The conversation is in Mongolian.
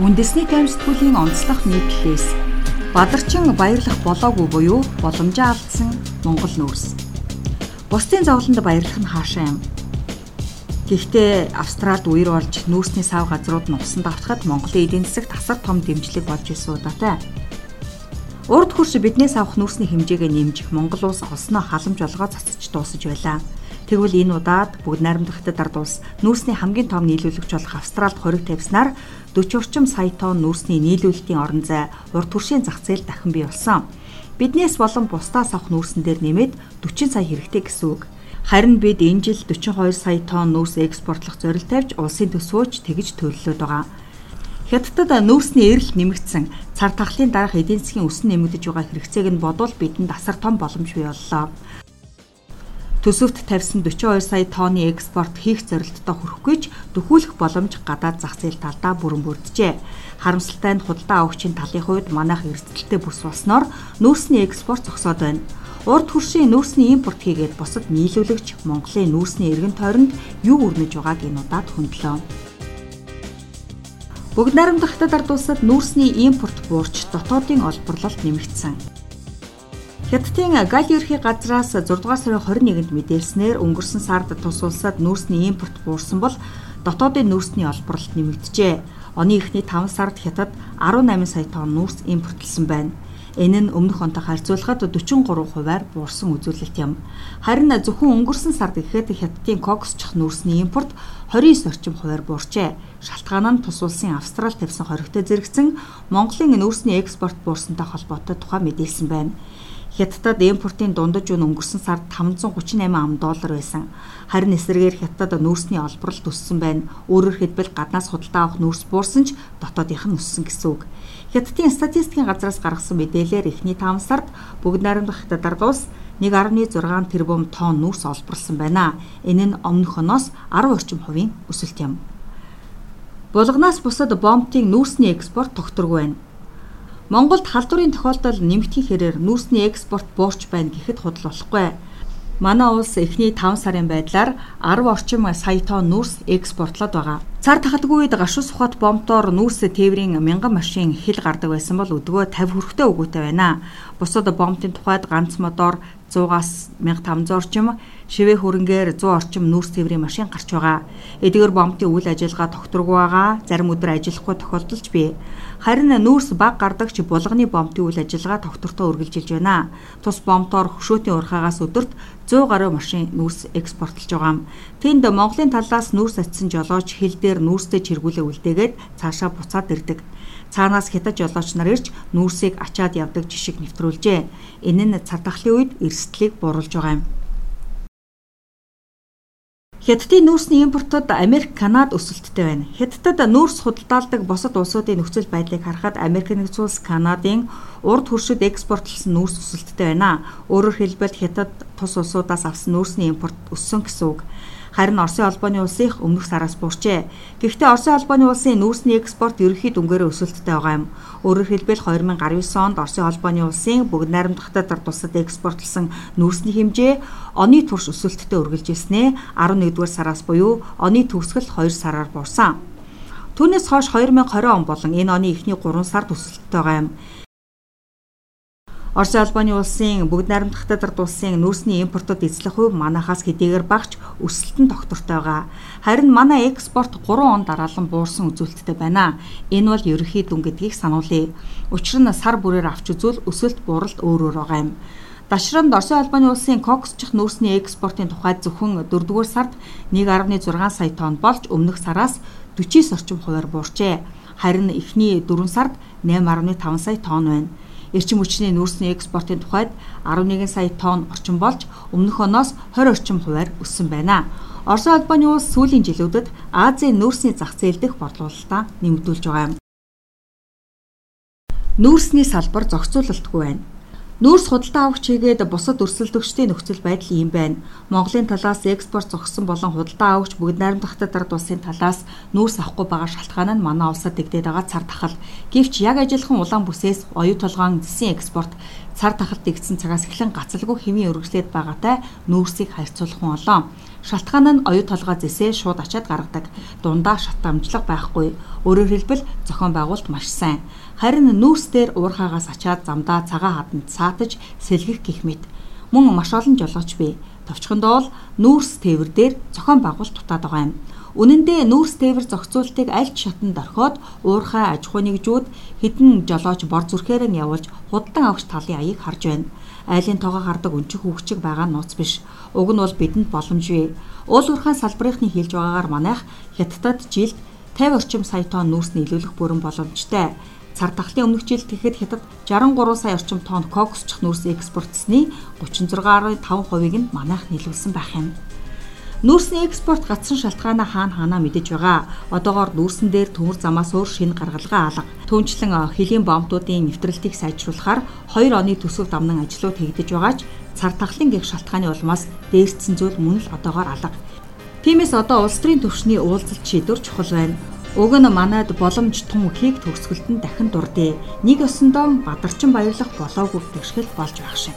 үндэсний таймсдгуулийн онцлог нийтлэлээс бадарчин баярлах болоогүй буюу боломжоо алдсан Монгол нүүрс. Бусдын зовлонд баярлах нь хаашаа юм. Гэхдээ Австралид үер болж нүүрсний сав газрууд нь усан давтахад Монголын эдийн засагт асар том дэмжлэг болж исэн удаатай. Урд хурш биднээс авах нүүрсний хэмжээгээ нэмжих Монгол улс олсноо халамж олгоо цацж дуусаж байлаа. Тэгвэл энэ удаад бүгд найрамдахтад ард улс нүүрсний хамгийн том нийлүүлэгч болох Австралид хориг тавьснаар 40 орчим сая тонн нүүрсний нийлүүлэлтийн орон зай урд төршийн зах зээл дахин бий болсон. Биднээс болон бусдаас авах нүүрсэн дээр нэмээд 40 сая хэрэгтэй гэсэн үг. Харин бид энэ жил 42 сая тонн нүүрс экспортлох зорилт тавьж улсын төсвөөч тэгж төлөвлөд байгаа. Хятадд нүүрсний эрэлт нэмэгдсэн цар тахлын дараах эдийн засгийн өсөн нэмэгдэж байгаа хэрэгцээг нь бодвол бидэнд асар том боломж бий боллоо төсөвт тавьсан 42 сая тонны экспорт хийх зорилттой хүрэхгүй ч дөхүүлэх боломж гадаад зах зээл талдаа бүрэн бүрджээ. Харамсалтай нь худалдаа авагчийн талын хувьд манайх эрсдэлтэй бүс болсноор нүүрсний экспорт зогсоод байна. Урд хөршийн нүүрсний импорт хийгээд бусад нийлүүлэгч Монголын нүүрсний эргэн тойронд юу өрнөж байгааг энэ удаад хөндлөө. Бүгд найрамдах хятад ард улсад нүүрсний импорт буурч дотоодын олборлолт нэмэгдсэн. Хятадын гал ерхий газраас 6 дугаар сарын 21-нд мэдээлснээр өнгөрсөн сард тус улсад нүүрсний импорт буурсан бол дотоодын нүүрсний олборлолт нэмэгджээ. Оны эхний 5 сард Хятад 18 сая тонн нүүрс импортлсон байна. Энэ нь өмнөх онтой харьцуулахад 43 хувиар буурсан үзүүлэлт юм. Харин зөвхөн өнгөрсөн сард гэхэд Хятадын коксчих нүүрсний импорт 29 орчим хувиар буурчээ. Шалтгаан нь тус улсын Австрал тавьсан хоригтой зэрэгцэн Монголын нүүрсний экспорт буурсантай холбоотой тухай мэдээлсэн байна. Хятадд импортын дундаж үн өнгөрсөн сард 538 ам доллар байсан. Харин эсрэгээр Хятадд нүүрсний олборлолт өссөн байна. Өөрөөр хэлбэл гаднаас худалдаа авах нүүрс буурсан ч дотоодынх нь өссөн гэсэн үг. Хятадын статистикийн газраас гаргасан мэдээлэлээр эхний 5 сард бүгд найрамдах Хятад улс 1.6 тэрбум тонн нүүрс олборлсон байна. Энэ нь өмнөх оноос 10 орчим хувийн өсөлт юм. Булганаас бусад бомбтын нүүрсний экспорт тогтворгүй байна. Монголд халдварын тохиолдол нэмэгдэх хэрээр нүүрсний экспорт буурч байна гэхэд худал болохгүй. Манай улс эхний 5 сарын байдлаар 10 орчим сая тонн нүүрс экспортлоод байгаа. Цар тахадгүй үед гашуус ухаат бомтоор нүүрс тээврийн мянган машин хил гардаг байсан бол өдгөө 50 хүрэхтэй өгөөтэй байна. Бусад бомтын тухайд ганц мотор 100-аас 1500 орчим шивээ хөрөнгөөр 100 орчим нүүрс тээврийн машин гарч байгаа. Эдгээр бомтын үйл ажиллагаа тогтворгүй байгаа. Зарим өдөр ажиллахгүй тохиолдолж бий. Харин нүүрс баг гардагч булганы бомтын үйл ажиллагаа тогтвортой үргэлжилж байна. Тус бомтоор хөшөөтийн урхаагаас өдөрт 100 гаруй машин нүүрс экспортлж байгаа. Тэнд Монголын талаас нүүрс атсан жолооч хил дээр нүүрстэй чиргүүлээ үлдээгээд цаашаа буцаад ирдэг цаанаас хятад жолооч нар ирж нүүрсийг ачаад явдаг жишг нэвтрүүлжээ. Энэ нь цар тахлын үед эрсдлийг бууруулж байгаа юм. Хятадын нүүрсний импортод Америк, Канад өсөлттэй байна. Хятадд нүүрс худалдаалдаг бусад улсуудын нөхцөл байдлыг харахад Америк нэгдсэн улс, Канадын урд хөршид экспортлсон нүүрс өсөлттэй байна. Өөрөөр хэлбэл Хятад тус улсуудаас авсан нүүрсний импорт өссөн гэсэн үг. Харин Оросын холбооны улсынх өмнөх сараас буурчээ. Гэхдээ Оросын холбооны улсын нүүрсний экспорт ерөнхий дүнгээрээ өсөлттэй байгаа юм. Өөрөөр хэлбэл 2019 онд Оросын холбооны улсын бүгд найрамдахтай дард улсад экспортлсон нүүрсний хэмжээ оны турш өсөлттэй үргэлжилснээ 11-р сараас буюу оны төгсгөл 2 сараар буурсан. Түүнээс хойш 2020 он болон энэ оны эхний 3 сард өсөлттэй байгаа юм. Оросын албаны улсын бүгд найрамдахтай дард улсын нүүрсний импортод эзлэх хувь манахаас хэдийгээр багч өсөлтөнд тогтвортой байгаа. Харин манай экспорт 3 он дараалан буурсан үзүүлэлттэй байна. Энэ бол ерөнхий дүн гэдгийг сануулъя. Учир нь сар бүрээр авч үзвэл өсөлт бууралт өөр өөр байгаа юм. Дашрамд Оросын албаны улсын коксчих нүүрсний экспортын тухайд зөвхөн 4-р сард 1.6 сая тонн болж өмнөх сараас 49 орчим хувиар буурчээ. Харин эхний 4 сард 8.5 сая тонн байна эрчим хүчний нүүрсний экспортын тухайд 11 сая тонн орчим болж өмнөх оноос 20 орчим хувиар өссөн байна. Оросын албаны улс сүүлийн жилүүдэд Азийн нүүрсний зах зээл дэх борлуулалтаа нэмэгдүүлж байгаа юм. Нүүрсний салбар зохицуулалтгүй байна. Нүүрс худалдаа авах чигээд бусад өрсөлдөгчдийн нөхцөл байдал ийм байна. Монголын талаас экспорт зогссон болон худалдаа авагч бүгд найрамдахтай дард улсын талаас нүүрс авахгүй байгаа шалтгаан нь манай улсад дэгдээд байгаа цар тахал. Гэвч яг ажиллахан улаан бүсээс оюу толгоон зэсийн экспорт цар тахалт дэгдсэн цагаас эхлэн гацалгүй хэвийн өргөслөд байгаатай нүүрсийг харьцуулах нь олоо. Шалтгаан нь оюу толгой зэсээ шууд ачаад гаргадаг. Дундаа шат амжлага байхгүй. Өөрөөр хэлбэл зохион байгуулалт маш сайн. Харин нүүрс дээр уурхаагаас ачаад замдаа цагаан хаданд саатаж сэлгэх гих мэт. Мөн маш олон жолооч бий. Товчхондоо л нүүрс тээвэр дээр зохион байгуулалт дутаад байгаа юм. Үнэн дээр нүүрс тээвэр зохицуултыг аль ч шатанд орхиод уурхай аж ахуй нэгжүүд хідэн жолооч бор зүрхээрэн явуулж худалдан авахч талын аяыг харж байна. Айлын тоогоо хардаг өнчих хөвгчиг байгаа нууц биш. Уг нь бол бидэнд боломжгүй. Уул уурхай салбарынхны хэлж байгаагаар манайх хятадд жилд 50 орчим сая тонн нүүрс нийлүүлэх бүрэн боломжтой. Цар тахлын өмнөх жилд тэгэхэд хятад 63 сая орчим тонн кокосчих нүүрс экспортсны 36.5%-ийг нь манайх нийлүүлсэн байх юм. Нүүрсний экспорт гацсан шалтгаанаа хаана хаанаа мэдэж байгаа. Одоогоор нүүрсэн дээр төмөр замаас өөр шинэ гаргалгаа алга. Түүнчлэн хөлийн бомбуудын нэвтрэлтийг сайжруулахаар 2 оны төсөв дамнан ажлууд хийгдэж байгаа ч цар тахлын гих шалтгааны улмаас дээрдсэн зүйл мөн л одоогоор алга. Тиймээс одоо улс төрийн төвшний уулзалт шийдвэр чухал байна. Уг нь манайд боломж тун хийх төгсгөлтөнд дахин дурдъя. Нэг өсөндөө бадарчин баярлах болоогүй гэршил болж байх шиг.